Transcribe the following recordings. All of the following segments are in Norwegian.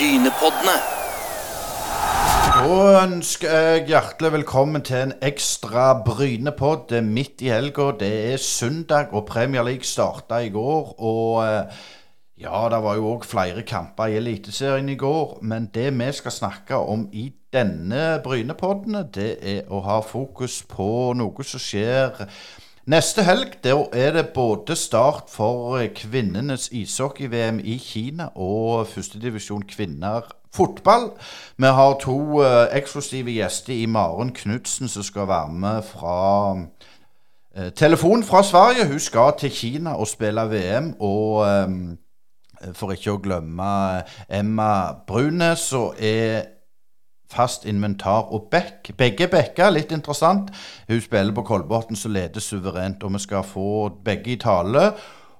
Brynepoddene. Da ønsker jeg hjertelig velkommen til en ekstra Brynepodd. Er midt i helga. Det er søndag, og Premier League starta i går. Og eh, ja, det var jo òg flere kamper i Eliteserien i går. Men det vi skal snakke om i denne Brynepodden, det er å ha fokus på noe som skjer Neste helg er det både start for kvinnenes ishockey-VM i Kina og førstedivisjon kvinner fotball. Vi har to uh, eksklusive gjester i Maren Knutsen som skal være med fra uh, telefon fra Sverige. Hun skal til Kina og spille VM. Og for ikke å glemme Emma Brunes, som er fast inventar og bekk. Begge bekker, litt interessant. Hun spiller på Kolbotn, som leder suverent, og vi skal få begge i tale.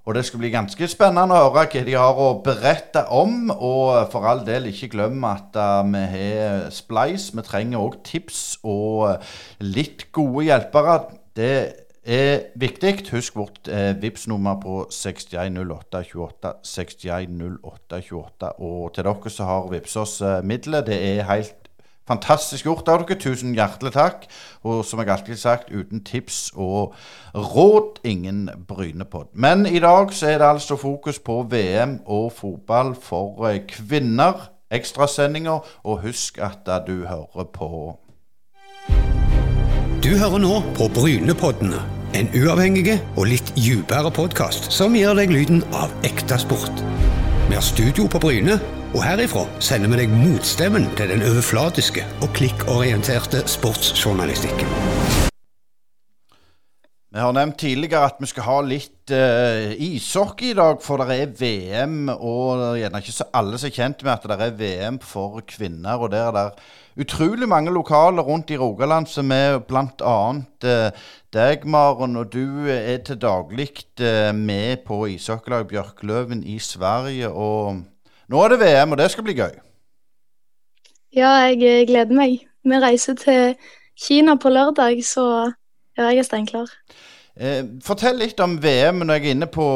Og det skal bli ganske spennende å høre hva de har å berette om. Og for all del, ikke glem at uh, vi har Splice. Vi trenger òg tips og litt gode hjelpere. Det er viktig. Husk vårt eh, vips nummer på 610828. 610828. Og til dere som har vippsa oss eh, midler, det er helt Fantastisk gjort av dere. Tusen hjertelig takk. Og som jeg alltid har sagt, uten tips og råd, ingen Brynepod. Men i dag så er det altså fokus på VM og fotball for eh, kvinner. Ekstrasendinger. Og husk at du hører på Du hører nå på Brynepoddene. En uavhengig og litt dypere podkast som gir deg lyden av ekte sport. Vi har studio på Bryne og herifra sender vi deg motstemmen til den overflatiske og klikkorienterte sportsjournalistikken. Vi har nevnt tidligere at vi skal ha litt uh, ishockey i dag, for det er VM. Og det er gjerne ikke så alle som er kjent med at det er VM for kvinner. Og der er det utrolig mange lokaler rundt i Rogaland som er bl.a. Eh, deg, Maren, og du er til daglig uh, med på ishockeylaget Bjørkløven i Sverige. og nå er det VM, og det skal bli gøy. Ja, jeg eh, gleder meg. Vi reiser til Kina på lørdag, så jeg er steinklar. Eh, fortell litt om VM. Når jeg er inne på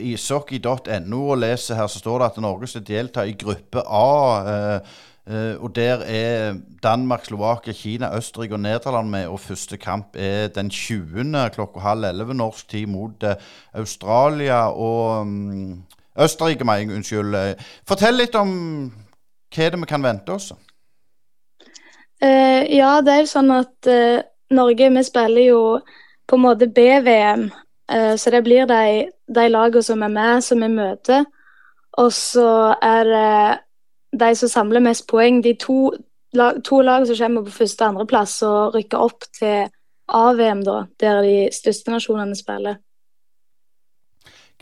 ishockey.no og leser her, så står det at Norge skal delta i gruppe A. Eh, eh, og der er Danmark, Slovakia, Kina, Østerrike og Nederland med. Og første kamp er den 20. klokka halv elleve norsk tid mot eh, Australia. Og um, Østerrike, meg, unnskyld. Fortell litt om hva det vi kan vente oss. Uh, ja, det er jo sånn at uh, Norge, vi spiller jo på en måte B-VM. Uh, så det blir de, de lagene som er med, som vi møter. Og så er det de som samler mest poeng. De to, lag, to lag som kommer på første- og andreplass og rykker opp til A-VM, da, der de største nasjonene spiller.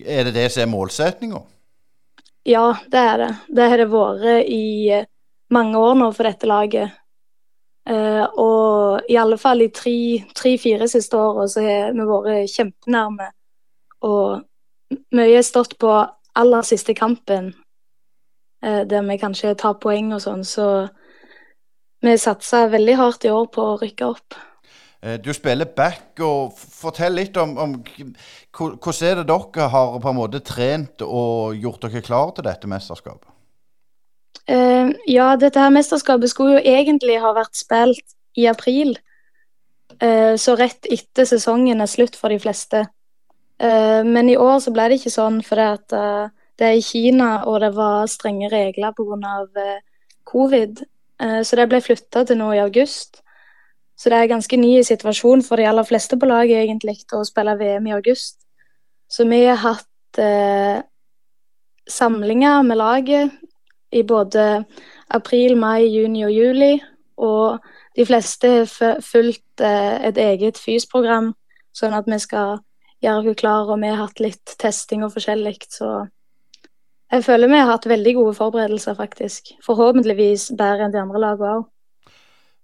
Er det det som er målsettinga? Ja, det er det. Det har det vært i eh, mange år nå for dette laget. Uh, og i alle fall i tre-fire siste åra så har vi vært kjempenærme. Og mye har stått på aller siste kampen, der vi kanskje tar poeng og sånn. Så vi satsa veldig hardt i år på å rykke opp. Uh, du spiller back, og fortell litt om, om hvordan er det dere har på en måte trent og gjort dere klar til dette mesterskapet? Uh, ja, dette her mesterskapet skulle jo egentlig ha vært spilt i april. Uh, så rett etter sesongen er slutt for de fleste. Uh, men i år så ble det ikke sånn fordi at det er i Kina og det var strenge regler pga. Uh, covid. så det ble flytta til nå i august. Så det er ganske ny situasjon for de aller fleste på laget egentlig å spille VM i august. Så vi har hatt eh, samlinger med laget i både april, mai, juni og juli. Og de fleste har fulgt eh, et eget FYS-program, sånn at vi skal gjøre oss klare. Og vi har hatt litt testing og forskjellig. Så jeg føler vi har hatt veldig gode forberedelser, faktisk. Forhåpentligvis bedre enn de andre lagene òg.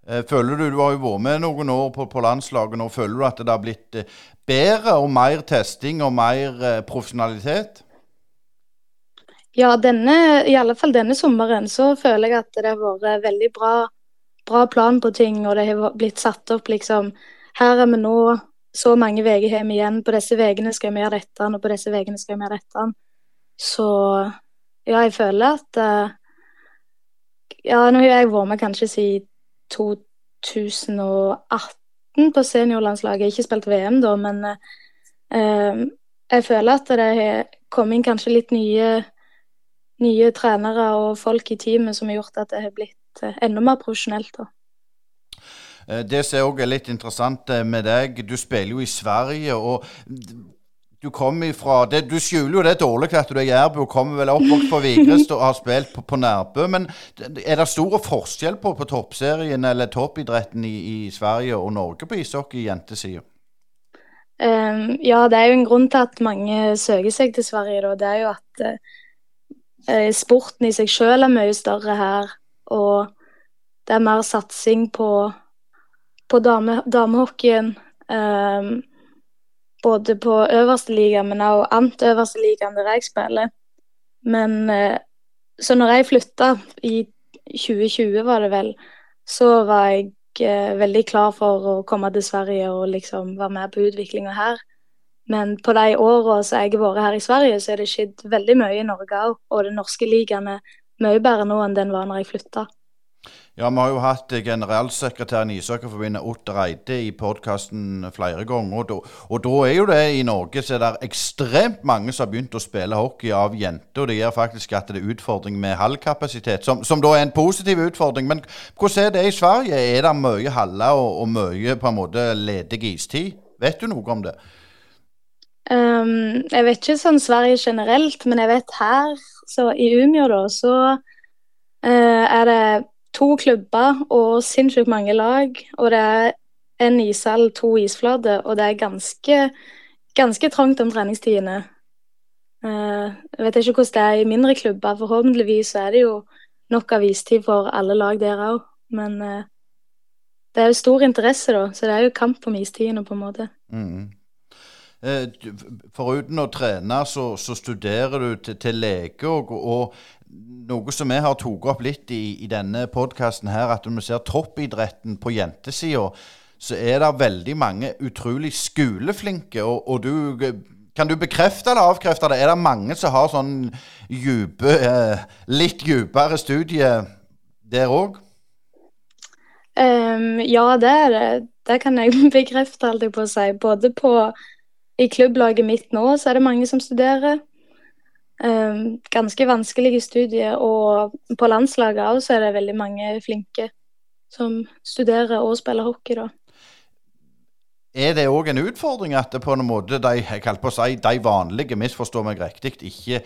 Eh, føler du, Du har jo vært med noen år på, på landslaget. nå, Føler du at det har blitt eh, bedre og mer testing og mer eh, profesjonalitet? Ja, denne, i alle fall denne sommeren så føler jeg at det har vært veldig bra, bra plan på ting. Og det har blitt satt opp liksom Her er vi nå, så mange uker har vi igjen. På disse ukene skal vi gjøre dette, og på disse ukene skal vi gjøre dette. Så ja, jeg føler at Ja, nå har jeg vært med kanskje siden 2018 på seniorlandslaget. Jeg har ikke spilt VM da, men uh, jeg føler at det har kommet inn kanskje litt nye, nye trenere og folk i teamet som har gjort at det har blitt enda mer profesjonelt. da. Det som òg er litt interessant med deg, du spiller jo i Sverige. og du kommer ifra, det, du skjuler jo det dårlig at du er jærbu og kommer vel oppvokst på Vigrest og har spilt på, på Nærbø. Men er det stor forskjell på, på toppserien eller toppidretten i, i, Sverige og Norge på ishockey jentesida? Um, ja, det er jo en grunn til at mange søker seg til Sverige. Da. Det er jo at uh, sporten i seg selv er mye større her. Og det er mer satsing på på dame, damehockeyen. Um, både på øverste liga, men også ant øverste ligaen der jeg spiller. Men uh, så når jeg flytta i 2020, var det vel, så var jeg uh, veldig klar for å komme til Sverige og liksom være med på utviklinga her. Men på de åra som jeg har vært her i Sverige, så er det skjedd veldig mye i Norge òg. Og den norske ligaen er mye bedre nå enn den var når jeg flytta. Ja, Vi har jo hatt generalsekretæren i Ishockeyforbundet, Otter Eide, i podkasten flere ganger. Og da, og da, er jo det i Norge så er det ekstremt mange som har begynt å spille hockey av jenter. Og det gjør faktisk at det er utfordring med hallkapasitet, som, som, da er en positiv utfordring. Men hvordan er det i Sverige? Er det mye haller og, og mye på en måte ledig istid? Vet du noe om det? Um, jeg vet ikke sånn Sverige generelt, men jeg vet her, så i Umeå, da, så uh, er det to klubber og sinnssykt mange lag. Og det er en ishall, to isflater, og det er ganske, ganske trangt om treningstidene. Uh, jeg vet ikke hvordan det er i mindre klubber. Forhåpentligvis er det jo nok av istid for alle lag der òg. Men uh, det er jo stor interesse, da, så det er jo kamp om istidene, på en måte. Mm. Eh, foruten å trene, så, så studerer du til, til lege. Og, og, noe som vi har tatt opp litt i, i denne podkasten her, at når vi ser toppidretten på jentesida, så er det veldig mange utrolig skoleflinke. Og, og du kan du bekrefte eller avkrefte det? Er det mange som har sånn dype, eh, litt dypere studie der òg? Um, ehm, ja, det er det. Det kan jeg bekrefte, alltid på å si. Både på i klubblaget mitt nå så er det mange som studerer. Um, ganske vanskelige studier, og på landslaget òg så er det veldig mange flinke som studerer og spiller hockey, da. Er det òg en utfordring at det på en måte de, jeg på å si, de vanlige, misforstår meg riktig, ikke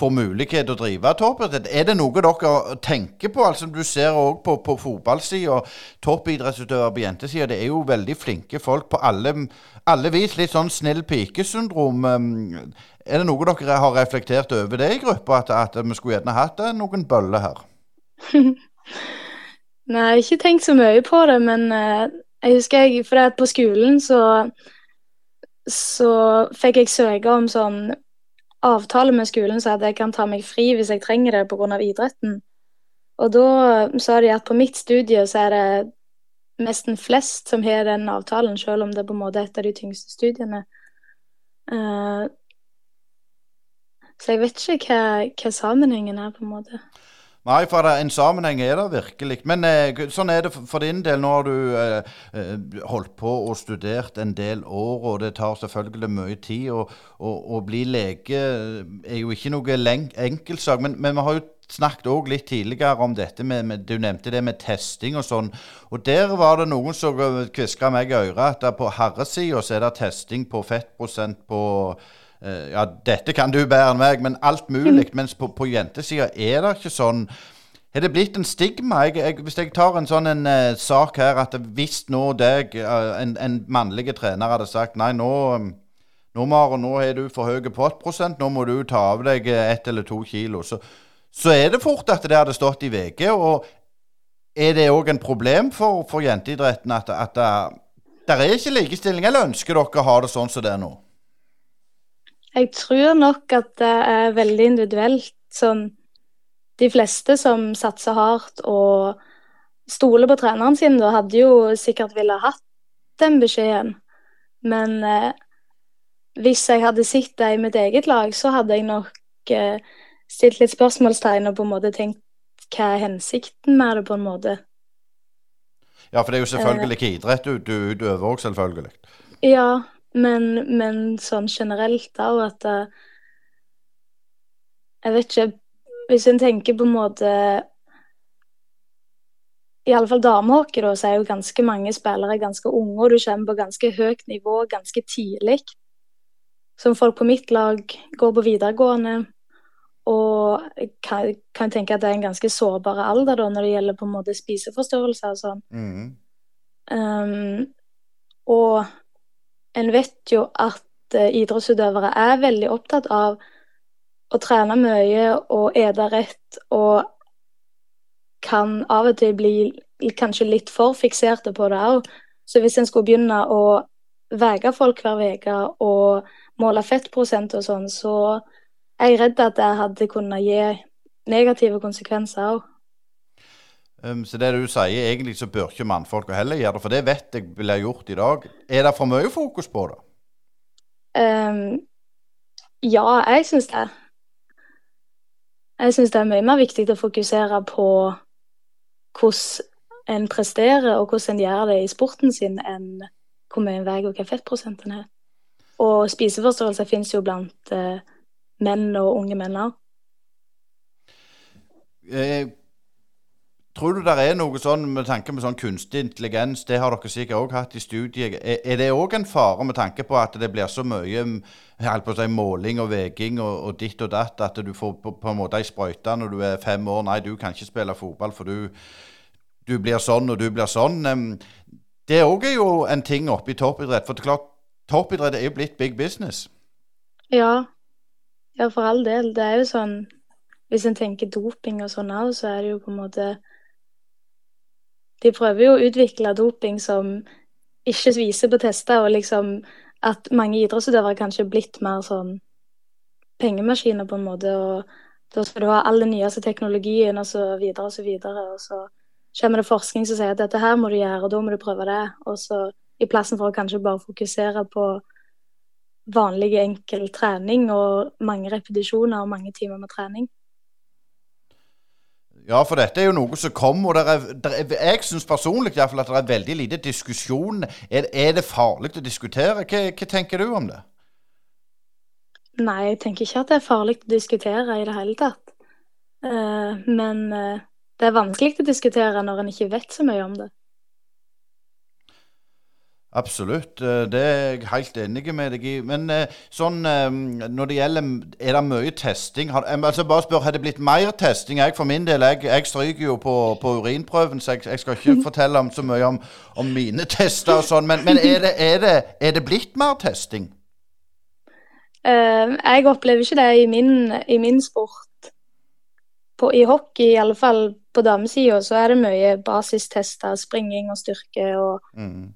får mulighet til å drive toppidrett. Er det noe dere tenker på? Altså Du ser òg på, på fotballsida, toppidrettsutøvere på jentesida. Det er jo veldig flinke folk på alle, alle vis. Litt sånn snill pike-syndrom. Um, er det noe dere har reflektert over det i gruppa, at, at vi skulle gjerne hatt eh, noen bøller her? Nei, jeg har ikke tenkt så mye på det, men uh, jeg husker jeg, for på skolen så så fikk jeg søke om sånn avtale med skolen så at jeg kan ta meg fri hvis jeg trenger det pga. idretten. Og da sa de at på mitt studie så er det nesten flest som har den avtalen, selv om det på en måte er et av de tyngste studiene. Uh, så jeg vet ikke hva, hva sammenhengen er, på en måte. Nei, for en sammenheng er det virkelig. Men eh, sånn er det for din del. Nå har du eh, eh, holdt på og studert en del år, og det tar selvfølgelig mye tid. Å bli lege er jo ikke noe enkeltsak. Men, men vi har jo snakket også litt tidligere om dette med, med, Du nevnte det med testing og sånn. Og der var det noen som kviska meg i øret at på herresida er det testing på fettprosent på ja, dette kan du bedre enn meg, men alt mulig. Mens på, på jentesida er det ikke sånn. Har det blitt en stigma? Jeg, jeg, hvis jeg tar en sånn en, uh, sak her at hvis nå deg, uh, en, en mannlig trener, hadde sagt nei, nå nå, Maro, nå har du for høy pottprosent, nå må du ta av deg ett eller to kilo. Så, så, er det fort at det hadde stått i VG. Og er det òg en problem for, for jenteidretten at, at det er ikke likestilling? Eller ønsker dere å ha det sånn som det er nå? Jeg tror nok at det er veldig individuelt. Sånn De fleste som satser hardt og stoler på treneren sin, da hadde jo sikkert ville hatt den beskjeden. Men eh, hvis jeg hadde sett det i mitt eget lag, så hadde jeg nok eh, stilt litt spørsmålstegn og på en måte tenkt hva er hensikten med det, på en måte. Ja, for det er jo selvfølgelig ikke idrett du, du utøver òg, selvfølgelig. Ja, men, men sånn generelt da, og at uh, Jeg vet ikke Hvis en tenker på en måte i alle fall damehockey, da, så er jo ganske mange spillere ganske unge, og du kommer på ganske høyt nivå ganske tidlig. Som folk på mitt lag går på videregående, og kan, kan tenke at det er en ganske sårbar alder da, når det gjelder på en måte spiseforstyrrelser og sånn. Mm. Um, og en vet jo at uh, idrettsutøvere er veldig opptatt av å trene mye og ete rett, og kan av og til bli kanskje litt for fikserte på det òg. Så hvis en skulle begynne å veie folk hver uke og måle fettprosent og sånn, så er jeg redd at det hadde kunnet gi negative konsekvenser òg. Um, så det du sier, egentlig så bør ikke mannfolka heller gjøre det, for det vet jeg blir gjort i dag. Er det for mye fokus på det? Um, ja, jeg syns det. Jeg syns det er mye mer viktig å fokusere på hvordan en presterer, og hvordan en gjør det i sporten sin, enn hvor mye en veier og hva fettprosenten er. Og spiseforståelse finnes jo blant uh, menn og unge menn òg. Tror du det er noe sånn med tanke på sånn kunstig intelligens, det har dere sikkert òg hatt i studiet. Er, det òg en fare med tanke på at det blir så mye på å si, måling og veging og, og, ditt og datt, at du får på, på en måte ei sprøyte når du er fem år? Nei, du kan ikke spille fotball, for du du blir sånn og du blir sånn. Det òg er jo en ting oppe i toppidrett. For det er klart, toppidrett er jo blitt big business. Ja. Ja, for all del. Det er jo sånn Hvis en tenker doping og sånn òg, så er det jo på en måte De prøver jo å utvikle doping som ikke viser på tester, og liksom at mange idrettsutøvere kanskje er blitt mer sånn pengemaskiner, på en måte. Og da skal du ha all den nyeste teknologien, og så videre og så videre. Og så kommer det forskning som sier at dette her må du gjøre, og da må du prøve det. Og så i plassen for å kanskje bare fokusere på vanlig, enkel trening og mange repetisjoner og mange timer med trening. Ja, for dette er jo noe som kommer. og er, er, Jeg syns personlig i hvert fall at det er veldig lite diskusjon. Er, er det farlig å diskutere? Hva, hva, tenker du om det? Nei, jeg tenker ikke at det er farlig å diskutere i det hele tatt. Uh, men uh, det er vanskelig å diskutere når en ikke vet så mye om det. Absolutt, eh, det er jeg helt enig med deg i. Men eh, sånn eh, når det gjelder Er det mye testing? Har, altså bare spør, Har det blitt mer testing? Jeg for min del, jeg, jeg stryker jo på, på, urinprøven, så jeg, jeg, skal ikke fortelle om så mye om, om mine tester og sånn. Men, men er, det, er, det, er, det, blitt mer testing? Uh, jeg opplever ikke det i min, i min sport. På, I hockey, i alle fall på damesida så er det mye basistester, springing og styrke og mm.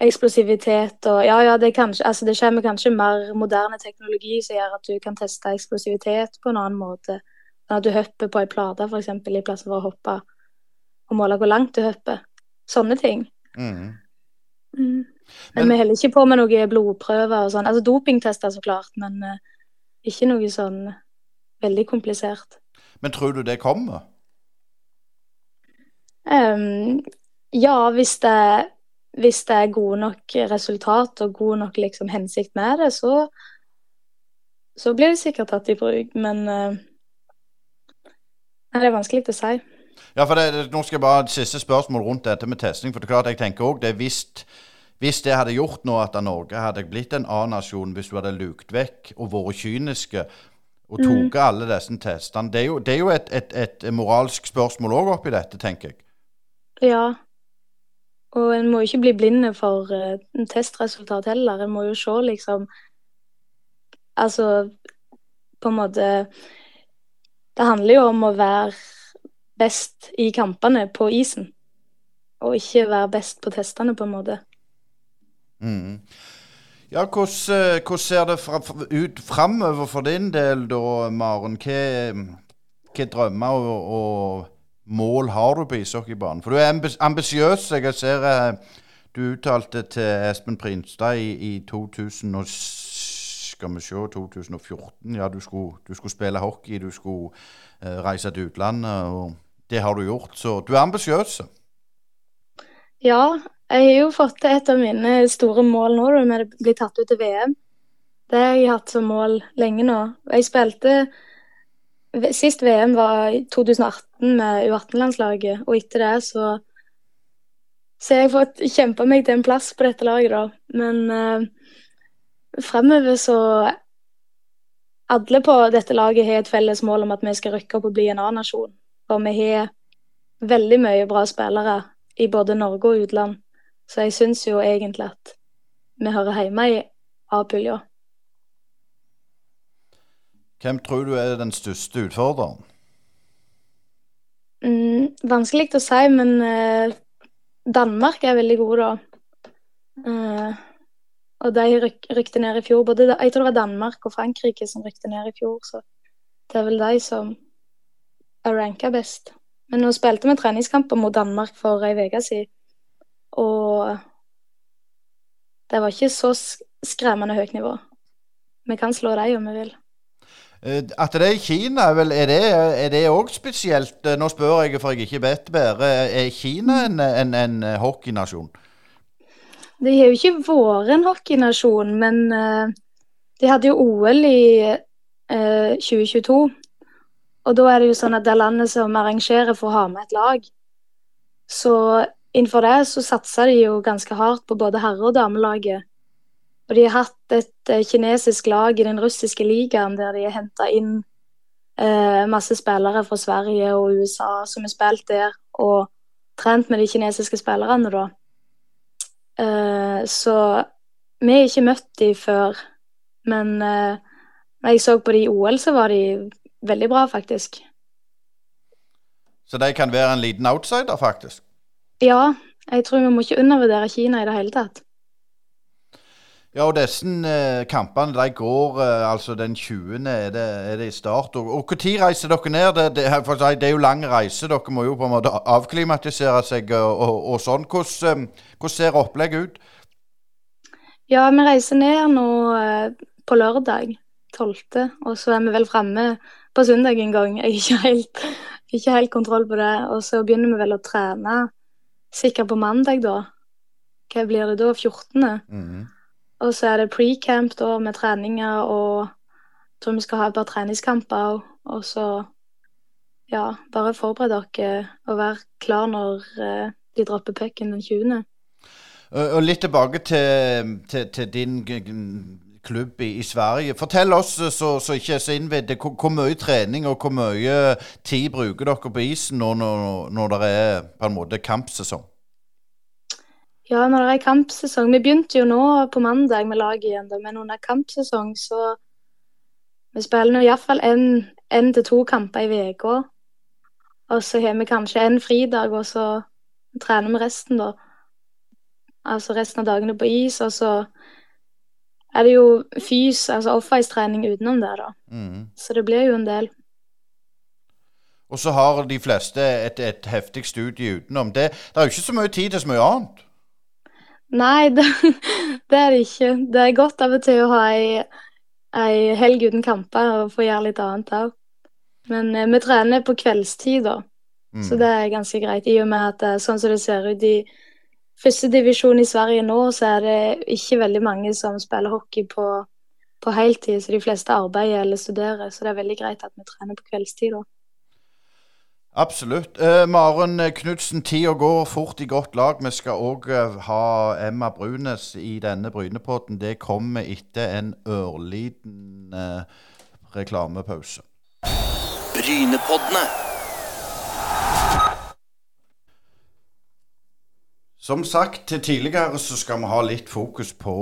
Eksplosivitet og Ja, ja, det, kanskje, altså det kommer kanskje mer moderne teknologi som gjør at du kan teste eksplosivitet på en annen måte. Sånn at du hopper på ei plate, f.eks., i plassen for å hoppe og måle hvor langt du hopper. Sånne ting. Mm. Mm. Men, men, vi holder ikke på med noen blodprøver og sånn. Altså dopingtester, så klart, men uh, ikke noe sånn veldig komplisert. Men tror du det kommer? Um, ja, hvis det, hvis det, er gode nok resultat og god nok liksom, hensikt med det, så, så blir det sikkert tatt i bruk. Men uh, det er vanskelig å si. Ja, for det, Nå skal jeg bare et siste spørsmål rundt dette med testing. for det er klart jeg tenker også, det hvis, hvis det hadde gjort noe at Norge hadde blitt en A-nasjon, hvis du hadde lukt vekk og vært kyniske og tok mm. alle disse testene Det er jo, det er jo et, et, et, moralsk spørsmål òg oppi dette, tenker jeg. Ja. Og en må jo ikke bli blinde for uh, testresultat heller. En må jo se, liksom Altså, på en måte Det handler jo om å være best i kampene på isen. Og ikke være best på testene, på en måte. Mm. Ja, hvordan, eh, hvordan, ser det fra, ut framover for din del, da, Maren? Hva, hva drømmer og, og mål har du på ishockeybanen? For du er ambisiøs. Jeg ser eh, du uttalte til Espen Prinstad i, i 2000 og, skal vi se, 2014 ja, du skulle, du skulle spille hockey, du skulle uh, reise til utlandet. og det har du gjort. Så du er ambisiøs. Ja, jeg har jo fått et av mine store mål nå, med å bli tatt ut til VM. Det har jeg hatt som mål lenge nå. Jeg spilte Sist VM var i 2018 med U18-landslaget, og etter det så Så har jeg fått kjempa meg til en plass på dette laget, da. Men eh, fremover så Alle på dette laget har et felles mål om at vi skal rykke opp og bli en A-nasjon. Og vi har veldig mye bra spillere i både Norge og utland. Så jeg syns jo egentlig at vi hører hjemme i A-pulja. Hvem tror du er den største utfordreren? Mm, vanskelig å si, men uh, Danmark er veldig gode, da. Uh, og de ryk, rykte ned i fjor. Både, jeg tror det var Danmark og Frankrike som rykte ned i fjor, så det er vel de som er ranka best. Men nå spilte vi treningskamper mot Danmark for ei uke siden, og det var ikke så skremmende høyt nivå. Vi kan slå dem om vi vil. Eh, at det er i Kina, er det òg spesielt? Eh, nå spør jeg for jeg ikke vet bedre. Er Kina en, en, en hockeynasjon? Det har jo ikke vært en hockeynasjon, men uh, de hadde jo OL i uh, 2022. Og da er det jo sånn at det er landet som arrangerer for å ha med et lag. Så innenfor det så satser de jo ganske hardt på både herre- og damelaget. Og de har hatt et uh, kinesisk lag i den russiske ligaen der de har henta inn eh, masse spillere fra Sverige og USA som har spilt der, og trent med de kinesiske spillerne, da. Eh, så vi har ikke møtt de før, men når jeg så på de i OL, så var de veldig bra, faktisk. Så de kan være en liten outsider, faktisk? Ja, jeg tror vi må ikke undervurdere Kina i det hele tatt. Ja, og disse eh, kampene de går eh, altså den 20. er det, er det i start. Og når reiser dere ned? Det, det, det, er jo lang reise. Dere må jo på en måte avklimatisere seg og, og, og sånn. Hvordan, eh, hvordan, ser opplegget ut? Ja, vi reiser ned nå eh, på lørdag 12., og så er vi vel fremme på søndag en gang. Jeg har ikke helt, ikke helt kontroll på det. Og så begynner vi vel å trene sikkert på mandag, da. Hva blir det da? 14.? Mm -hmm. Og så er det pre-camp da, med treninger, og jeg tror vi skal ha et par treningskamper. Og så ja, bare forbered dere og vær klar når uh, de dropper pucken den 20. Og litt tilbake til, til, til din klubb i, i, Sverige. Fortell oss, så, så ikke er så innvidde, hvor, hvor, mye trening og hvor mye tid bruker dere på isen når, når, når det er på en måte kampsesong? Ja, når det er kampsesong Vi begynte jo nå på mandag med laget igjen, men under kampsesong så Vi spiller nå iallfall én til to kamper i uka. Og så har vi kanskje en fridag, og så trener vi resten, da. Altså resten av dagene på is, og så er det jo fys, altså off-ice-trening utenom det, da. Mm. Så det blir jo en del. Og så har de fleste et, et heftig studie utenom. Det, det er jo ikke så mye tid til så mye annet. Nei, det, det, er det ikke. Det er godt av og til å ha ei, ei helg uten kamper og få gjøre litt annet òg. Men eh, vi trener på kveldstid, da. Mm. Så det er ganske greit. I og med at det, sånn som det ser ut i førstedivisjon i Sverige nå, så er det ikke veldig mange som spiller hockey på, på heltid. Så de fleste arbeider eller studerer. Så det er veldig greit at vi trener på kveldstid, da. Absolutt. Eh, Maren Knutsen, tida går fort i godt lag. Vi skal òg eh, ha Emma Brunes i denne Brynepodden. Det kommer etter en ørliten eh, reklamepause. Brynepoddene. Som sagt til tidligere så skal vi ha litt fokus på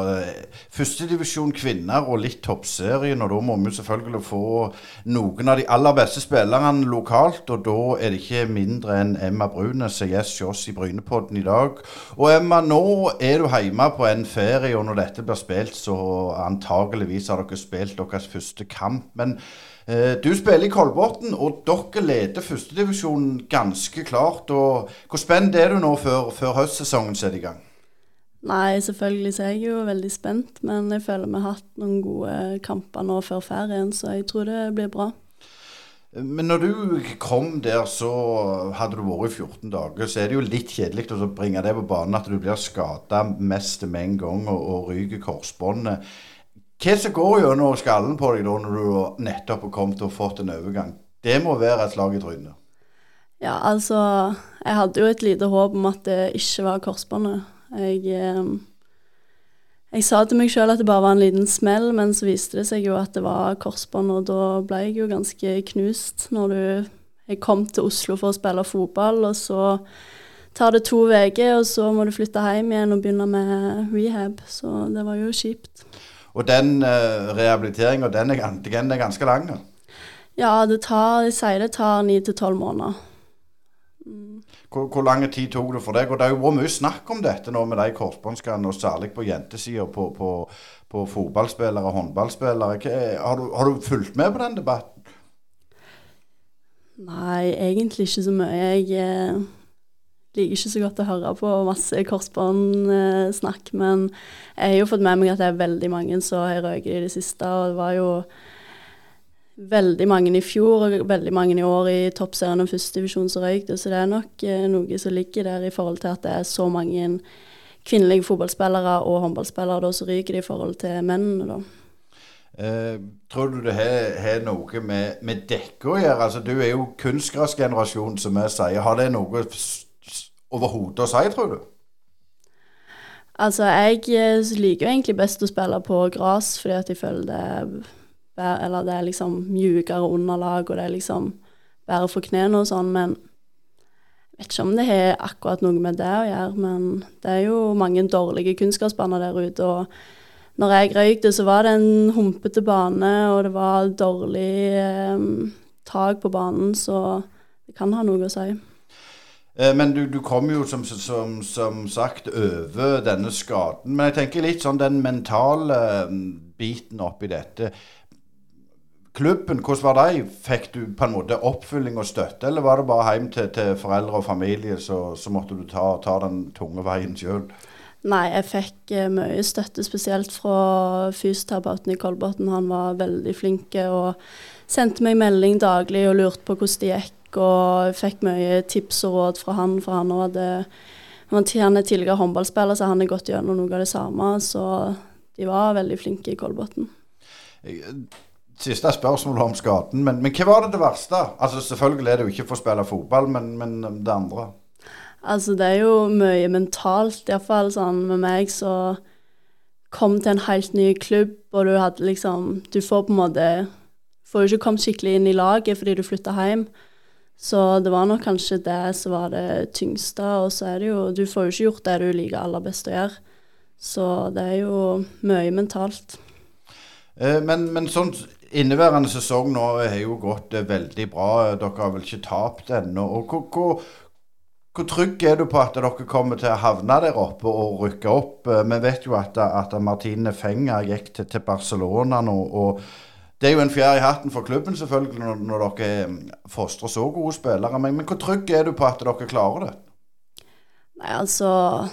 uh, førstedivisjon kvinner og litt toppserien. Og da må vi selvfølgelig få noen av de aller beste spillerne lokalt. Og da er det ikke mindre enn Emma Brunes som gjest hos oss i Brynepodden i dag. Og Emma, nå er du hjemme på en ferie, og når dette blir spilt, så antageligvis har dere spilt deres første kamp. men Eh, du spiller i Kolbotn, og dere leder førstedivisjonen ganske klart. og Hvor spent er du nå før, før høstsesongen setter i gang? Nei, selvfølgelig så er jeg jo veldig spent, men jeg føler vi har hatt noen gode kamper nå før ferien, så jeg tror det blir bra. Men når du kom der, så hadde du vært i 14 dager. Så er det jo litt kjedelig å bringe det på banen at du blir skada mest med en gang og, og ryker korsbåndet. Hva som går gjennom skallen på deg da når du nettopp har kommet og fått en overgang? Det må være et slag i trynet. Ja, altså Jeg hadde jo et lite håp om at det ikke var korsbåndet. Jeg eh, jeg sa til meg sjøl at det bare var en liten smell, men så viste det seg jo at det var korsbånd, og da ble jeg jo ganske knust når du Jeg kom til Oslo for å spille fotball, og så tar det to uker, og så må du flytte hjem igjen og begynne med rehab. Så det var jo kjipt. Og den uh, rehabiliteringa, den, den, er ganske lang? Ja, det tar, de sier det tar ni til tolv måneder. Hvor, hvor lang tid tok det for deg? Og Det har jo vært mye snakk om dette nå med de korsbåndskadene, og særlig på jentesida, på, på, på, fotballspillere og håndballspillere. Har du, har du fulgt med på den debatten? Nei, egentlig ikke så mye. Jeg eh, liker ikke så godt å høre på masse korsbåndsnakk, men jeg har jo fått med meg at det er veldig mange som har røyket i det siste. og det var jo veldig mange i fjor og veldig mange i år i toppserien og førstedivisjon som røykte. Så det er nok eh, noe som ligger der i forhold til at det er så mange kvinnelige fotballspillere og håndballspillere da, som ryker i forhold til mennene. da. Eh, tror du det har noe med, med dekket å gjøre? Altså, du er jo kunstgressgenerasjonen, som vi sier. Har det noe overhodet å si, tror du? Altså, jeg eh, liker jo egentlig best å spille på gress, fordi at jeg føler det er eller det er liksom mjukere underlag, og det er liksom bedre for knærne og sånn, men jeg vet ikke om det har akkurat noe med det å gjøre, men det er jo mange dårlige kunnskapsbaner der ute. og når jeg røykte, så var det en humpete bane, og det var dårlig eh, tak på banen, så det kan ha noe å si. Eh, men du, du kom jo som, som, som, sagt over denne skaden. Men jeg tenker litt sånn den mentale mm, biten oppi dette. Klubben, hvordan var det? Fikk du på en måte oppfylling og støtte, eller var det bare hjem til, til foreldre og familie, så, så måtte du ta, ta, den tunge veien sjøl? Nei, jeg fikk uh, mye støtte, spesielt fra fysioterapeuten i Kolbotn. Han var veldig flink og sendte meg melding daglig og lurte på hvordan det gikk. Og fikk mye tips og råd fra han, for han hadde han er tidligere håndballspiller, så han har gått gjennom noe av det samme. Så de var veldig flinke i Kolbotn. Siste spørsmål om skaden, men, men, hva var det det verste? Altså Selvfølgelig er det jo ikke for å spille fotball, men, men det andre? Altså Det er jo mye mentalt, iallfall sånn med meg så kom til en helt ny klubb, og du hadde liksom Du får på en måte Får jo ikke kommet skikkelig inn i laget fordi du flytta hjem. Så det var nok kanskje det som var det tyngste. Og så er det jo Du får jo ikke gjort det du liker aller best å gjøre. Så det er jo mye mentalt. Eh, men, men sånn Inneværende sesong nå har jo gått eh, veldig bra. Dere har vel ikke tapt ennå. Hvor, hvor, hvor, trygg er du på at dere kommer til å havne der oppe og rykke opp? Eh, vi vet jo at, at Martine Fenger gikk til, til Barcelona nå. og det er jo en fjær i hatten for klubben selvfølgelig når, når dere mm, fostrer så gode spillere. Men, men hvor trygg er du på at dere klarer det? Nei, altså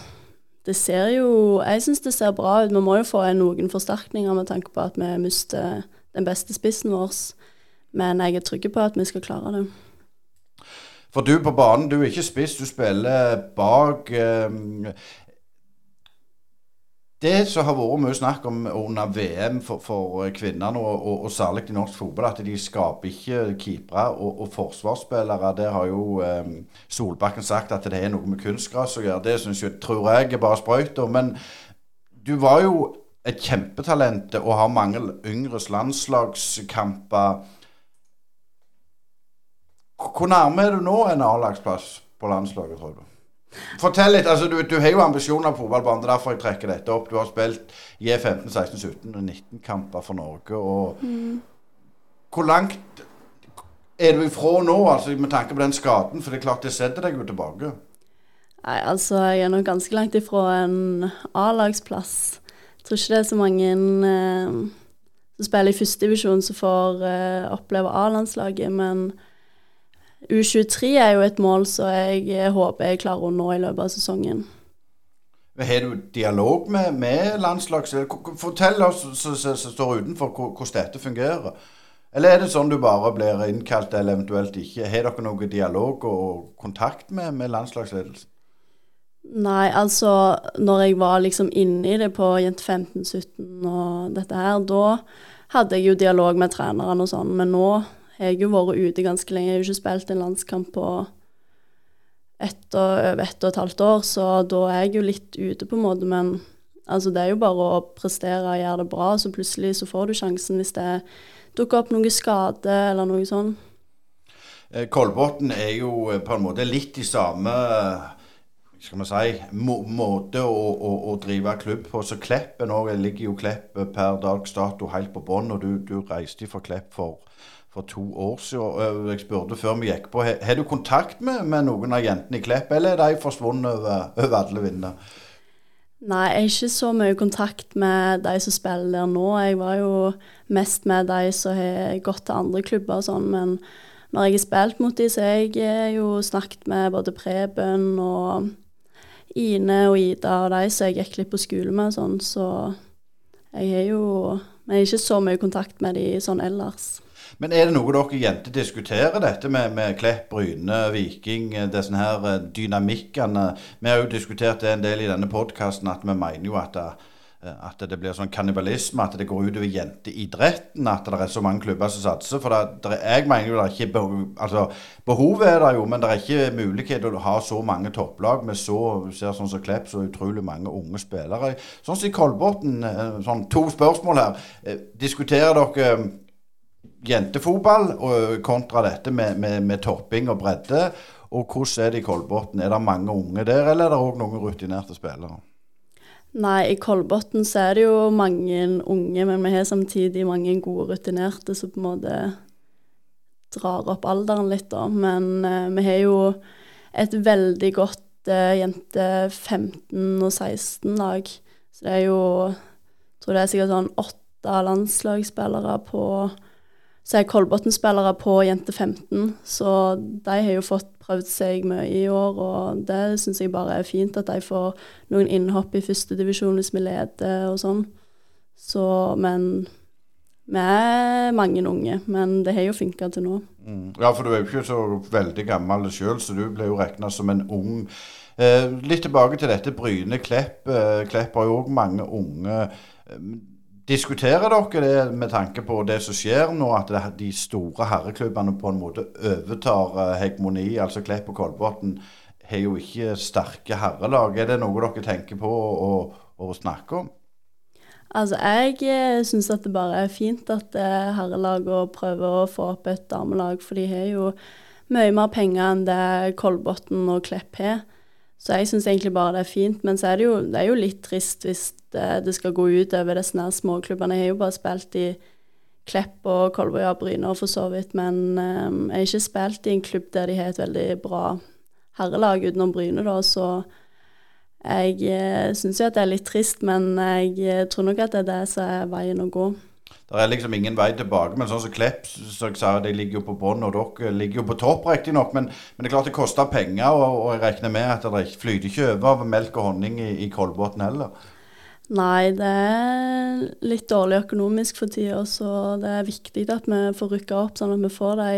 Det ser jo Jeg syns det ser bra ut. Vi må jo få noen forsterkninger med tanke på at vi mister den beste spissen vår. Men jeg er trygg på at vi skal klare det. For du på banen, du er ikke spiss, du spiller bak. Det som har vært mye snakk om under VM for, for kvinnene, og, og, og, særlig i norsk fotball, at de skaper ikke keepere og, og, forsvarsspillere. Der har jo eh, Solbakken sagt at det er noe med kunstgress å gjøre. Det synes jeg, tror jeg er bare sprøyter. Men du var jo et kjempetalent og har mange yngres landslagskamper. Hvor nærme er du nå en A-lagsplass på landslaget, tror du? Fortell litt. altså Du, du har jo ambisjoner på fotballbanen. Det er derfor jeg trekker dette opp. Du har spilt J15, 16, 17 og 19 kamper for Norge. og mm. Hvor langt er du ifra nå, altså med tanke på den skaden? For det er klart det setter deg jo tilbake. Nei, altså Jeg er nå ganske langt ifra en A-lagsplass tror ikke det er så mange eh, som spiller i førstedivisjon som får eh, oppleve A-landslaget, men U23 er jo et mål som jeg eh, håper jeg klarer å nå i løpet av sesongen. Har du dialog med, med landslags... Fortell oss som står utenfor hvordan dette fungerer. Eller er det sånn du bare blir innkalt, eller eventuelt ikke? Har dere noe dialog og kontakt med, med landslagsledelsen? Nei, altså når jeg var liksom inne i det på Jente 15-17 og dette her, da hadde jeg jo dialog med trenerne og sånn, men nå har jeg jo vært ute ganske lenge. Jeg har jo ikke spilt en landskamp på et og, over ett og et halvt år, så da er jeg jo litt ute, på en måte. Men altså, det er jo bare å prestere og gjøre det bra, så plutselig så får du sjansen hvis det dukker opp noe skade eller noe sånt. Eh, Kolbotn er jo eh, på en måte litt i samme skal vi si, må, måte å, å, å, drive klubb på. Så Kleppen òg ligger jo Klepp per dags dato helt på bånn. Og du, du reiste fra Klepp for, for, to år siden. Jeg spurte før vi gikk på, har du kontakt med, med, noen av jentene i Klepp, eller er de forsvunnet over, over alle vinder? Nei, jeg har ikke så mye kontakt med de som spiller der nå. Jeg var jo mest med de som har gått til andre klubber og sånn, men når jeg har spilt mot dem, så har jeg jo snakket med både Preben og Ine og Ida og de som jeg gikk litt på skole med, sånn, så jeg har jo jeg har ikke så mye kontakt med de sånn ellers. Men er det noe dere jenter diskuterer, dette med, med Klepp, Bryne, Viking, disse her eh, dynamikkene? Vi har jo diskutert det en del i denne podkasten, at vi mener jo at det, Eh, at det blir sånn kannibalisme, at det går utover jenteidretten. At det er så mange klubber som satser. For det, det, jeg mener jo det er ikke behov, altså, Behovet er der jo, men det er ikke mulighet til å ha så mange topplag med så ser sånn som Klepp, så utrolig mange unge spillere. Sånn som i Kolbotn. Eh, sånn, to spørsmål her. Eh, diskuterer dere jentefotball kontra dette med, med, med topping og bredde? Og hvordan er det i Kolbotn? Er det mange unge der, eller er det òg noen rutinerte spillere? Nei, i Kolbotn så er det jo mange unge, men vi har samtidig mange gode rutinerte som på en måte drar opp alderen litt, da. Men eh, vi har jo et veldig godt eh, jente 15- og 16-lag. Så det er jo Jeg tror det er sikkert sånn åtte landslagsspillere på så er Kolbotn-spillere på jente 15, så de har jo fått prøvd seg mye i år. Og det syns jeg bare er fint, at de får noen innhopp i førstedivisjon hvis vi leder og sånn. Så, men vi er mange unge, men det har jo funka til nå. Mm. Ja, for du er jo ikke så veldig gammel sjøl, så du ble jo regna som en ung. Eh, litt tilbake til dette Bryne Klepp. Eh, Klepp har jo òg mange unge. Eh, Diskuterer dere det med tanke på det som skjer nå, at de store herreklubbene på en måte overtar eh, hegemoni? Altså Klepp og Kolbotn har jo ikke sterke herrelag. Er det noe dere tenker på å, å snakke om? Altså, jeg eh, syns at det bare er fint at eh, herrelagene prøver å få opp et damelag, for de har jo mye mer penger enn det Kolbotn og Klepp har. Så jeg syns egentlig bare det er fint. Men så er det jo, det er jo litt trist hvis det, det skal gå ut over disse småklubbene. Jeg har jo bare spilt i Klepp og Kolvøya og Bryne for så vidt, men um, jeg har ikke spilt i en klubb der de har et veldig bra herrelag utenom Bryne, da, så jeg uh, syns jo at det er litt trist, men jeg uh, tror nok at det er det som er veien å gå. Det er liksom ingen vei tilbake. Men sånn som Klepp, som jeg sa, de ligger jo på bånn, og dere ligger jo på topp, riktignok. Men, men det er klart det koster penger, og, og jeg regner med at det flyter ikke over melk og honning i, i Kolbotn heller. Nei, det er litt dårlig økonomisk for tida, så det er viktig at vi får rykka opp, sånn at vi får de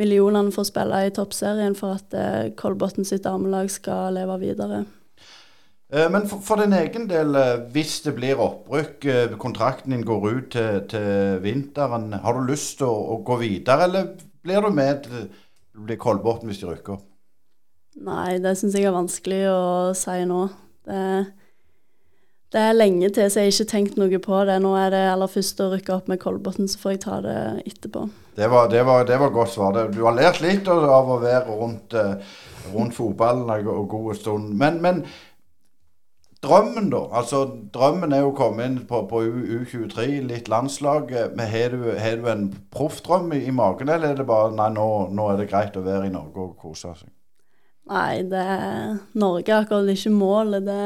millionene for å spille i toppserien for at eh, Kolbotn sitt damelag skal leve videre. Eh, men for, for, din egen del, eh, hvis det blir opprykk, kontrakten din går ut til, til vinteren, har du lyst til å, å, gå videre, eller blir du med til Kolbotn hvis de rykker opp? Nei, det syns jeg er vanskelig å si nå. Det det er lenge til, så jeg har ikke tenkt noe på det. Nå er det aller først å rykke opp med Kolbotn, så får jeg ta det etterpå. Det var, det var, det var godt svar. Du har lært litt av å være rundt, eh, rundt fotballen en god stund. Men, men, drømmen, da? Altså, drømmen er jo å komme inn på, på U23, litt landslag. Men har du, har du en proffdrøm i, i, magen, eller er det bare nei, nå, nå, er det greit å være i Norge og kose seg? Nei, det er Norge er akkurat ikke målet. det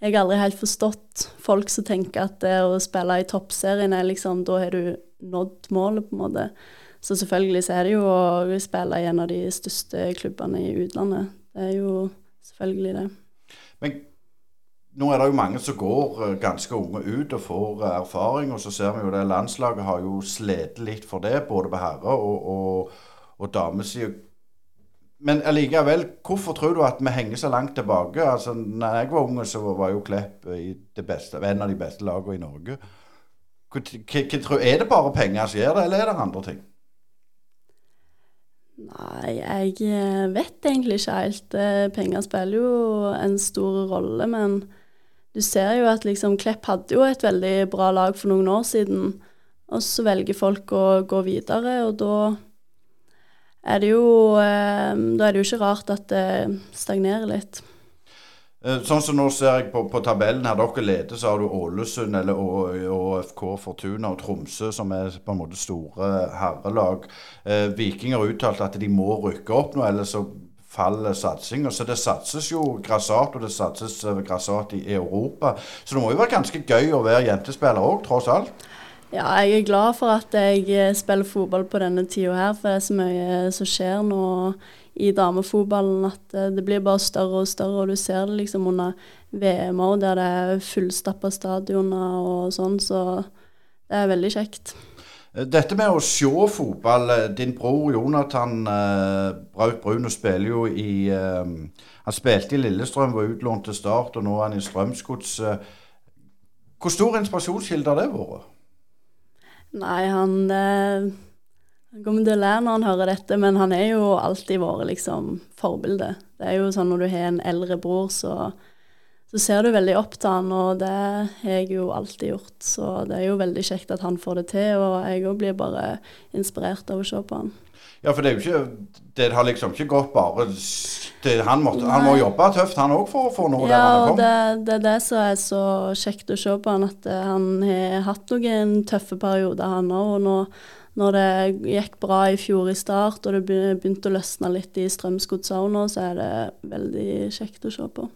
jeg har aldri helt forstått folk som tenker at det å spille i toppserien er liksom Da har du nådd målet, på en måte. Så selvfølgelig så er det jo å spille i en av de største klubbene i utlandet. Det er jo selvfølgelig det. Men nå er det jo mange som går eh, ganske unge ut og får eh, erfaring. Og så ser vi jo det landslaget har jo slitt litt for det, både på herre- og, og, og damesida. Men allikevel, hvorfor tror du at vi henger så langt tilbake? Altså, når jeg var unge, så var jo Klepp det beste, en av de beste lagene i Norge. Er det bare penger som gjør det, eller er det andre ting? Nei, jeg eh, vet egentlig ikke helt. Eh, Penger spiller jo en stor rolle, men du ser jo at liksom Klepp hadde jo et veldig bra lag for noen år siden, og så velger folk å gå videre, og da er det jo eh, Da er det jo ikke rart at det stagnerer litt. Eh, Sånn som nå ser jeg på, på tabellen her, dere leder, så har du Ålesund eller ÅFK Fortuna og Tromsø, som er på en måte store herrelag. Eh, Viking har uttalt at de må rykke opp nå, ellers så faller satsinga. Så det satses jo grassat, og det satses eh, grassat i Europa. Så det må jo være ganske gøy å være jentespiller òg, tross alt. Ja, jeg er glad for at jeg eh, spiller fotball på denne tida her, for det er så mye som skjer nå i damefotballen at eh, det blir bare større og større, og du ser det liksom under VM òg, der det er fullstappa stadioner og sånn, så det er veldig kjekt. Eh, Dette med å se fotball eh, Din bror Jonathan eh, Braut brun spiller jo i eh, Han spilte i Lillestrøm, var utlånt til Start, og nå er han i Strømsgods. Eh, hvor stor inspirasjonskilde har det vært? Nei, han, eh, han kommer til å lære når han hører dette, men han er jo alltid vært liksom forbilde. Det er jo sånn når du har en eldre bror, så, så ser du veldig opp til han, og det har jeg jo alltid gjort. Så det er jo veldig kjekt at han får det til, og jeg òg blir bare inspirert av å se på han. Ja, for det er jo ikke Det har liksom ikke gått bare det, han, måtte, han må jobbe tøft, han òg, for å få noe der han har kommet. det, det er det som er så kjekt å se på han, at eh, han har hatt noen tøffe perioder, han òg. Og nå, når det gikk bra i fjor i start, og det begynte å løsne litt i Strømsgodset òg så er det veldig kjekt å se på.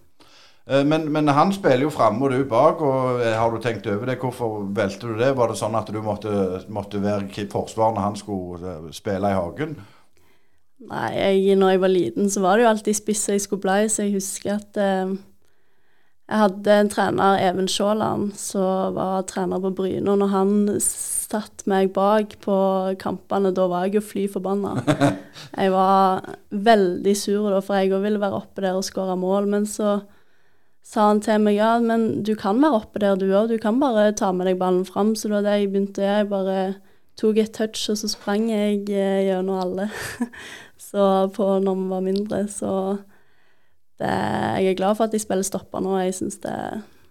Eh, Men, men han spiller jo framme og du bak, og eh, har du tenkt over det? Hvorfor valgte du det? Var det sånn at du måtte, måtte være forsvar når han skulle eh, spille i hagen? Nei, jeg, når jeg var liten, så var det jo alltid spissa jeg skulle bli, så jeg husker at eh, jeg hadde en trener, Even Sjåland, som var trener på Bryne, og når han satt meg bak på kampene, da var jeg jo fly forbanna. Jeg var veldig sur da, for jeg òg ville være oppe der og skåre mål, men så sa han til meg ja, men du kan være oppe der du òg, du kan bare ta med deg ballen fram. Så det var det jeg begynte. Jeg bare tok et touch, og så sprang jeg eh, gjennom alle. så på når vi var mindre. Så det, jeg er glad for at jeg spiller stopper nå, jeg syns det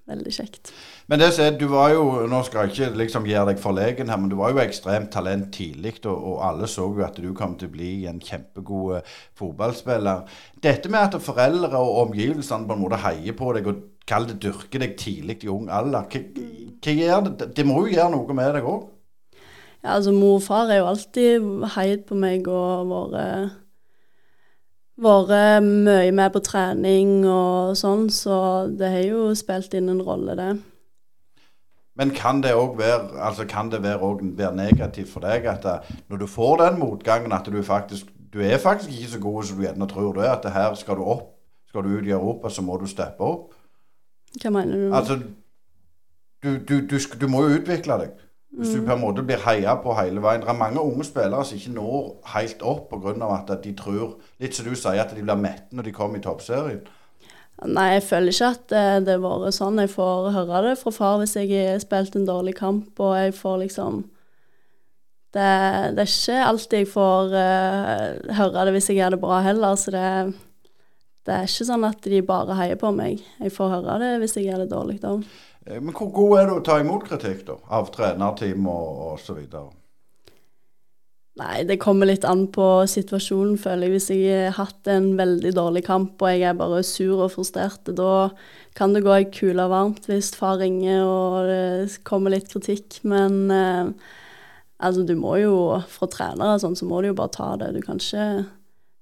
veldig kjekt. Men det som er, du var jo, nå skal jeg ikke liksom gjøre deg forlegen her, men du var jo ekstremt talent tidlig, og, og alle så jo at du kom til å bli en kjempegod eh, fotballspiller. Dette med at foreldre og omgivelsene på en måte heier på deg og kaller det dyrker deg tidlig i ung alder, hva, hva gjør det? Det må jo gjøre noe med deg òg? Ja, altså Mor og far har jo alltid heiet på meg og vært vært mye med på trening og sånn, så det har jo spilt inn en rolle, det. Men kan det òg være, altså være, være negativt for deg at eh, når du får den motgangen, at du faktisk du er faktisk ikke så god som du gjerne tror du er, at det her skal du opp, skal du ut i Europa, så må du steppe opp? Hva mener du? Altså, du, du, du, du må jo utvikle deg. Hvis du på en måte blir heia på hele veien. Det er mange unge spillere som ikke når helt opp pga. at de tror, litt som du sier, at de blir mette når de kommer i toppserien. Nei, jeg føler ikke at det, det har vært sånn. Jeg får høre det fra far hvis jeg har spilt en dårlig kamp, og jeg får liksom Det, det er ikke alltid jeg får uh, høre det hvis jeg gjør det bra heller, så det, det er ikke sånn at de bare heier på meg. Jeg får høre det hvis jeg gjør det dårlig òg. Eh, Men hvor god er du å ta imot kritikk, da? Av trenerteam og, osv.? Nei, det kommer litt an på situasjonen, føler jeg. Hvis jeg har hatt en veldig dårlig kamp og jeg er bare sur og frustrert, da kan det gå ei kule varmt hvis far ringer og det kommer litt kritikk. Men eh, altså, du må jo, fra trenere sånn, så må du jo bare ta det. Du kan ikke,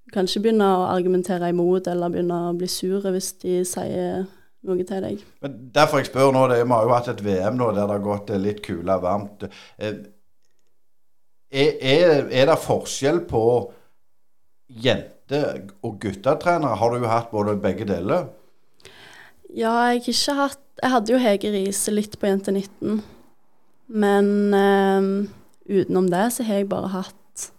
du kan ikke begynne å argumentere imot eller begynne å bli sur hvis de sier noe til deg. Men Derfor jeg spør nå, det, vi har jo hatt et VM nå der det har gått eh, litt kule varmt. Eh, Er, er, er det forskjell på jente- og guttetrenere? Har du jo hatt både begge deler? Ja, jeg har ikke hatt Jeg hadde jo Hege Riise litt på Jente 19, men eh, utenom det så har jeg bare hatt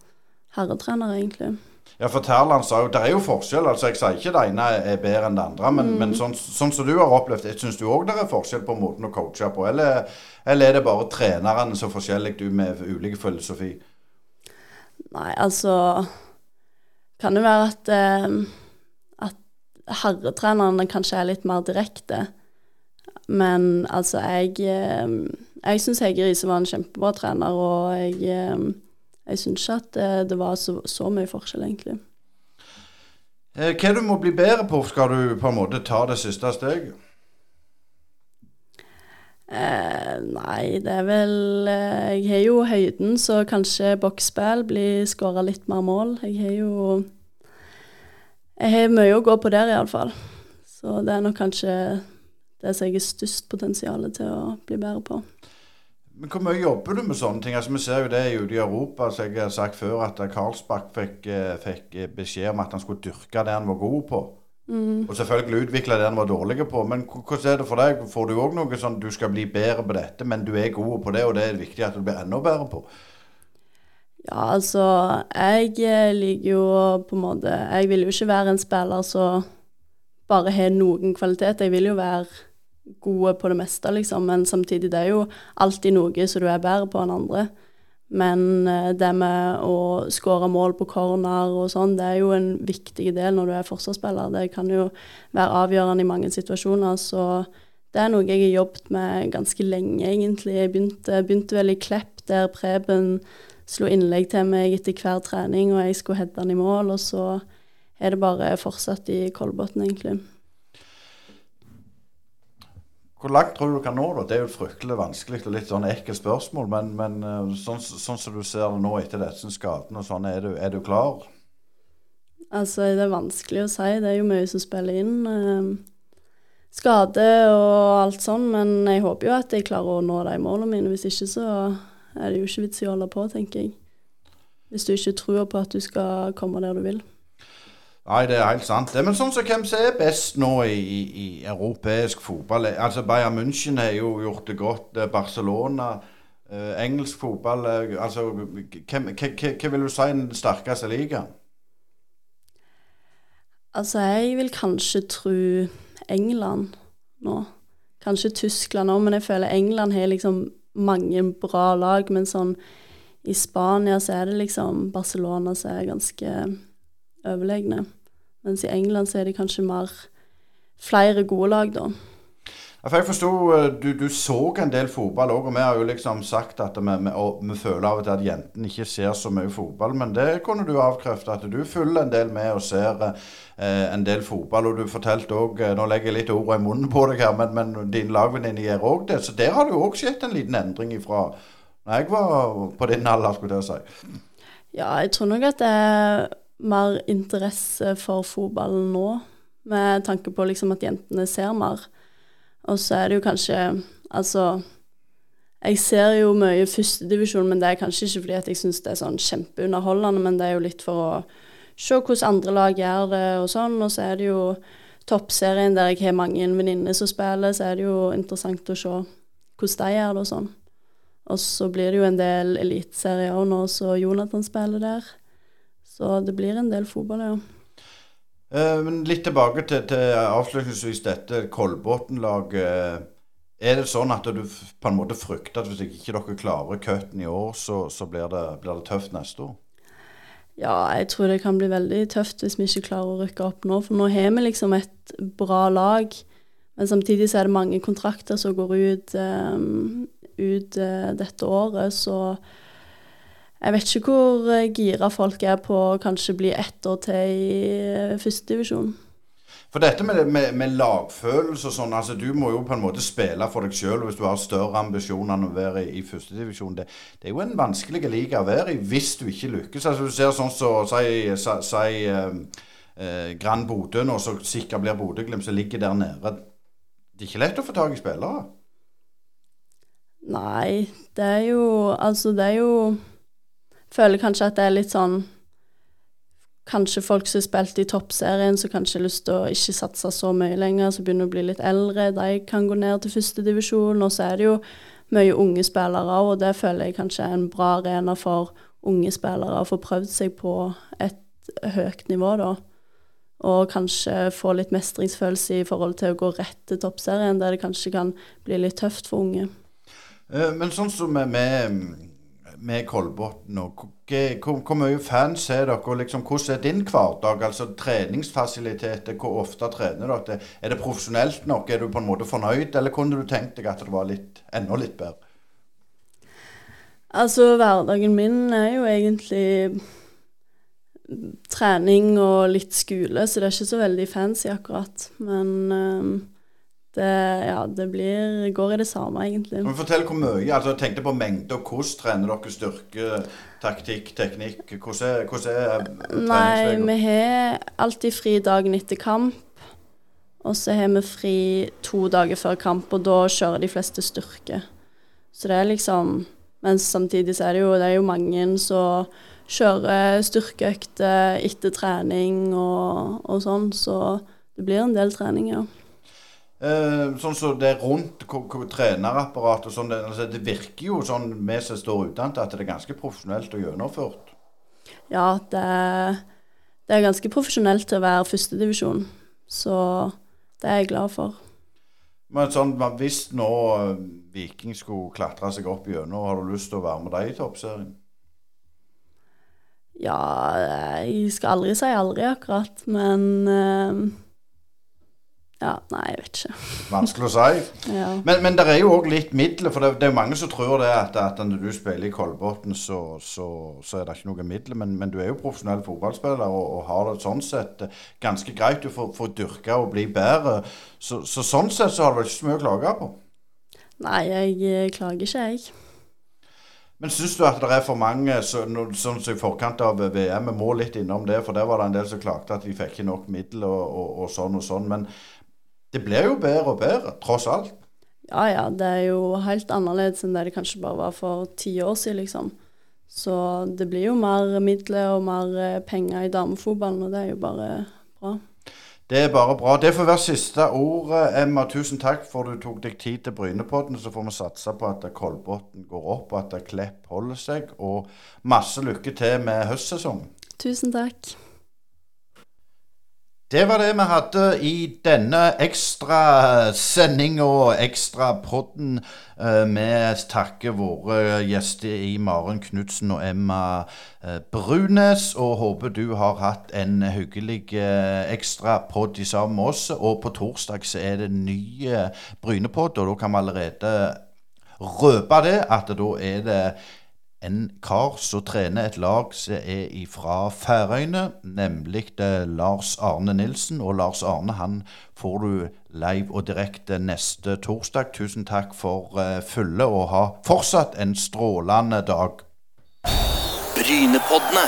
herretrenere, egentlig. Ja, for Terland sa jo Det er jo forskjell. altså Jeg sier ikke det ene er bedre enn det andre, men, men sånn, sånn som du har opplevd syns du òg det er forskjell på måten å coache på? Eller, eller er det bare trenerne så forskjellig du med ulike filosofi? Nei, altså Kan det være at, eh, at herretrenerne kanskje er litt mer direkte. Men altså, jeg Jeg eh, syns Hege Riise var en kjempebra trener, og jeg, eh, jeg syns ikke at det, det var så, så, mye forskjell, egentlig. Hva du må bli bedre på skal du på en måte ta det siste steget? Eh, nei, det er vel Jeg har jo høyden, så kanskje boksspill blir skåra litt mer mål. Jeg har jo Jeg har mye å gå på der, iallfall. Så det er nok kanskje det som jeg har størst potensial til å bli bedre på. Men Hvor mye jobber du med sånne ting? Altså Vi ser jo det ute i Europa. så Jeg har sagt før at Karlsbakk fikk, eh, fikk, beskjed om at han skulle dyrke det han var god på. Mm. Og selvfølgelig utvikle det han var dårlig på. Men hvordan er det for deg? Får du òg noe sånn du skal bli bedre på dette, men du er god på det, og det er viktig at du blir enda bedre på? Ja, altså Jeg eh, liker jo på en måte Jeg vil jo ikke være en spiller som bare har noen kvaliteter. Jeg vil jo være gode på det meste, liksom. Men samtidig, det er jo alltid noe som du er bedre på enn andre. Men eh, det med å skåre mål på corner og sånn, det er jo en viktig del når du er forsvarsspiller. Det kan jo være avgjørende i mange situasjoner. Så det er noe jeg har jobbet med ganske lenge, egentlig. Jeg begynte, begynte vel i Klepp, der Preben slo innlegg til meg etter hver trening, og jeg skulle heade den i mål. Og så er det bare fortsatt i Kolbotn, egentlig. Hvor langt tror du du kan nå? da? Det er jo fryktelig vanskelig og litt sånn ekkelt spørsmål. Men, men eh, sånn, sånn, som du ser det nå etter disse skadene og sånn, er du, er du, klar? Altså, det er vanskelig å si. Det er jo mye som spiller inn. Eh, skade og alt sånn. Men jeg håper jo at jeg klarer å nå de målene mine. Hvis ikke så er det jo ikke vits i å holde på, tenker jeg. Hvis du ikke tror på at du skal komme der du vil. Nei, det er helt sant. Det, men sånn som hvem som er best nå i, i, europeisk fotball Altså Bayern München har jo gjort det godt. Barcelona, eh, engelsk fotball eh, Altså Hva vil du si er den sterkeste ligaen? Altså, jeg vil kanskje tro England nå. Kanskje Tyskland òg, men jeg føler England har liksom mange bra lag. Men sånn i Spania så er det liksom Barcelona som er ganske overlegne. Mens i England så er det kanskje mer flere gode lag, da. Ja, for jeg forsto eh, du, du, så en del fotball òg, og vi har jo liksom sagt at vi, vi, vi føler av og til at jentene ikke ser så mye fotball. Men det kunne du avkrefte, at du følger en del med og ser eh, en del fotball. Og du fortalte òg eh, Nå legger jeg litt ord i munnen på deg her, men, men din lagvenninne gjør òg det. Så der har det jo òg skjedd en liten endring ifra når jeg var på din alder, skulle jeg si. Ja, jeg tror nok at det mer interesse for fotballen nå, med tanke på liksom at jentene ser mer. Og så er det jo kanskje Altså, jeg ser jo mye førstedivisjon, men det er kanskje ikke fordi at jeg syns det er sånn kjempeunderholdende, men det er jo litt for å se hvordan andre lag gjør det og sånn. Og så er det jo toppserien der jeg har mange venninner som spiller, så er det jo interessant å se hvordan de gjør det og sånn. Og så blir det jo en del eliteserier òg nå, så Jonathan spiller der. Så det blir en del fotball, ja. Eh, men litt tilbake til, til avslutningsvis dette Kolbotn-laget. Er det sånn at du på en måte frykter at hvis ikke dere klarer cutten i år, så, så blir, det, blir, det, tøft neste år? Ja, jeg tror det kan bli veldig tøft hvis vi ikke klarer å rykke opp nå. For nå har vi liksom et bra lag, men samtidig så er det mange kontrakter som går ut, um, ut uh, dette året. Så jeg vet ikke hvor eh, gira folk er på å kanskje bli ett år til i eh, førstedivisjon. For dette med, med, med, lagfølelse og sånn, altså du må jo på en måte spille for deg sjøl hvis du har større ambisjoner enn å være i, i førstedivisjon. Det, det er jo en vanskelig liga å være i hvis du ikke lykkes. Altså Du ser sånn som så, si, si eh, eh, Grand Bodø nå, så sikkert blir Bodø-Glimt som ligger der nede. Det er ikke lett å få tak i spillere? Nei, det er jo Altså, det er jo føler kanskje at det er litt sånn kanskje folk som har spilt i toppserien, som kanskje har lyst til å ikke satse så mye lenger, som begynner å bli litt eldre, de kan gå ned til førstedivisjon. Og så er det jo mye unge spillere, og det føler jeg kanskje er en bra arena for unge spillere å få prøvd seg på et høyt nivå, da. Og kanskje få litt mestringsfølelse i forhold til å gå rett til toppserien, der det kanskje kan bli litt tøft for unge. Eh, men sånn som med, med Kolbotn. Hvor, hvor, mye fans er dere, og liksom, hvordan er din hverdag? Altså treningsfasiliteter, hvor ofte trener dere? Er det profesjonelt nok? Er du på en måte fornøyd, eller kunne du tenkt deg at det var litt, enda litt bedre? Altså, hverdagen min er jo egentlig trening og litt skole, så det er ikke så veldig fancy akkurat. Men um det, ja, det blir, går i det samme, egentlig. Men Fortell hvor mye. altså Jeg tenkte på mengde. og Hvordan trener dere styrke, taktikk, teknikk? Hvordan er, hvordan er Nei, vi har alltid fri dagen etter kamp. Og så har vi fri to dager før kamp, og da kjører de fleste styrke. Så det er liksom Men samtidig så er det jo, det er jo mange som kjører styrkeøkter etter trening og, og sånn, så det blir en del trening, ja. Eh, sånn som så det rundt trenerapparatet og sånn, det, altså, det, virker jo sånn vi som står utenfor, at det er ganske profesjonelt og gjennomført. Ja, det, det er ganske profesjonelt til å være førstedivisjon. Så det er jeg glad for. Men sånn, hvis nå eh, Viking skulle klatre seg opp gjennom, har du lyst til å være med deg i toppserien? Ja, jeg skal aldri si aldri, akkurat. Men ja, nei, jeg vet ikke. Vanskelig å si. ja. Men, men det er jo òg litt midler, for det, det, er mange som tror det at, at når du spiller i Kolbotn, så, så, så, er det ikke noe midler. Men, men, du er jo profesjonell fotballspiller og, og har det sånn sett ganske greit. Du får, får dyrke og bli bedre. Så, så, sånn sett så har du vel ikke så mye å klage på? Nei, jeg eh, klager ikke, jeg. Men syns du at det er for mange, så, sånn som i forkant av VM, vi må litt innom det, for der var det en del som klagde at de fikk ikke nok midler og, og, og sånn og sånn. Men, det blir jo bedre og bedre, tross alt. Ja ja, det er jo helt annerledes enn det det kanskje bare var for ti år siden, liksom. Så det blir jo mer midler og mer eh, penger i damefotballen, og det er jo bare bra. Det er bare bra. Det får være siste ord, Emma. Tusen takk for du tok deg tid til Brynepodden. Så får vi satse på at Kolbotn går opp, og at Klepp holder seg. Og masse lykke til med høstsesongen. Tusen takk. Det var det vi hadde i denne ekstrasendinga og ekstrapodden. podden vi takker våre gjester i Maren Knutsen og Emma eh, Brunes, og håper du har hatt en hyggelig eh, ekstrapod sammen med oss. Og på torsdag så er det ny Brynepod, og da kan vi allerede røpe det at da er det en kar som trener et lag som er fra Færøyene, nemlig Lars Arne Nilsen. Og Lars Arne han får du live og direkte neste torsdag. Tusen takk for uh, følget, og ha fortsatt en strålende dag. Brynepoddene.